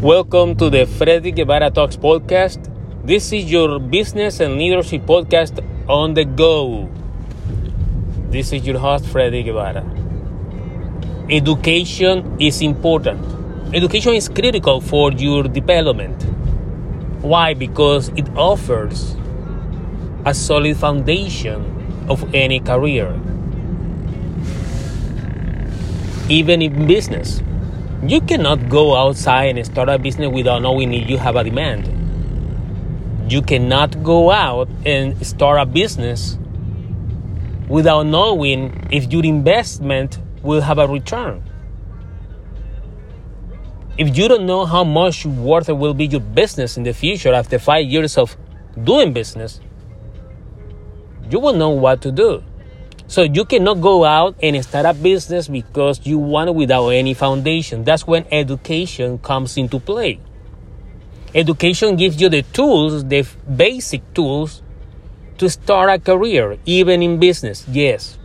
Welcome to the Freddy Guevara Talks podcast. This is your business and leadership podcast on the go. This is your host, Freddy Guevara. Education is important. Education is critical for your development. Why? Because it offers a solid foundation of any career. Even in business, you cannot go outside and start a business without knowing if you have a demand. You cannot go out and start a business without knowing if your investment will have a return. If you don't know how much worth it will be your business in the future after five years of doing business, you will know what to do. So you cannot go out and start a business because you want it without any foundation. That's when education comes into play. Education gives you the tools, the basic tools to start a career, even in business. Yes.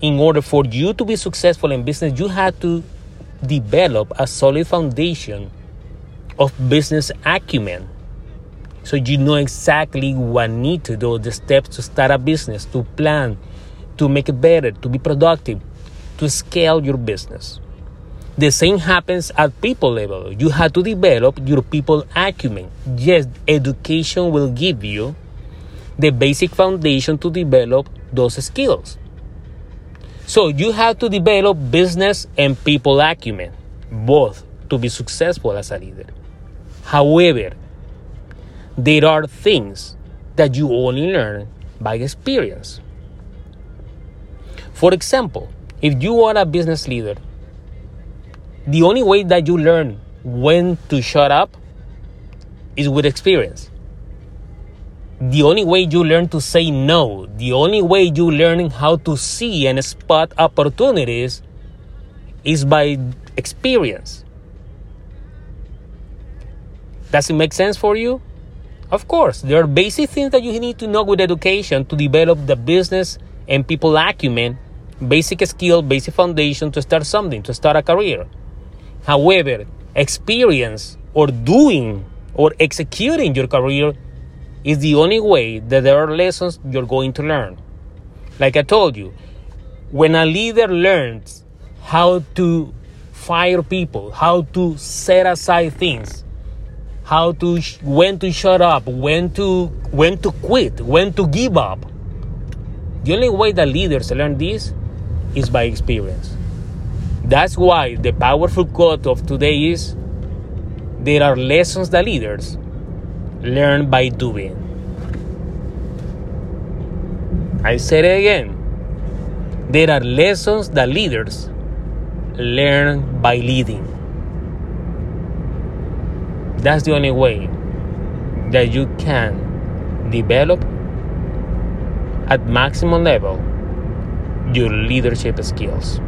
In order for you to be successful in business, you have to develop a solid foundation of business acumen so you know exactly what need to do the steps to start a business to plan to make it better to be productive to scale your business the same happens at people level you have to develop your people acumen yes education will give you the basic foundation to develop those skills so you have to develop business and people acumen, both to be successful as a leader. However, there are things that you only learn by experience. For example, if you are a business leader, the only way that you learn when to shut up is with experience the only way you learn to say no, the only way you learn how to see and spot opportunities is by experience. Does it make sense for you? Of course, there are basic things that you need to know with education to develop the business and people acumen, basic skill, basic foundation to start something, to start a career. However, experience or doing or executing your career is the only way that there are lessons you're going to learn. Like I told you, when a leader learns how to fire people, how to set aside things, how to when to shut up, when to when to quit, when to give up. The only way that leaders learn this is by experience. That's why the powerful quote of today is there are lessons that leaders learn by doing. I say it again. There are lessons that leaders learn by leading. That's the only way that you can develop at maximum level your leadership skills.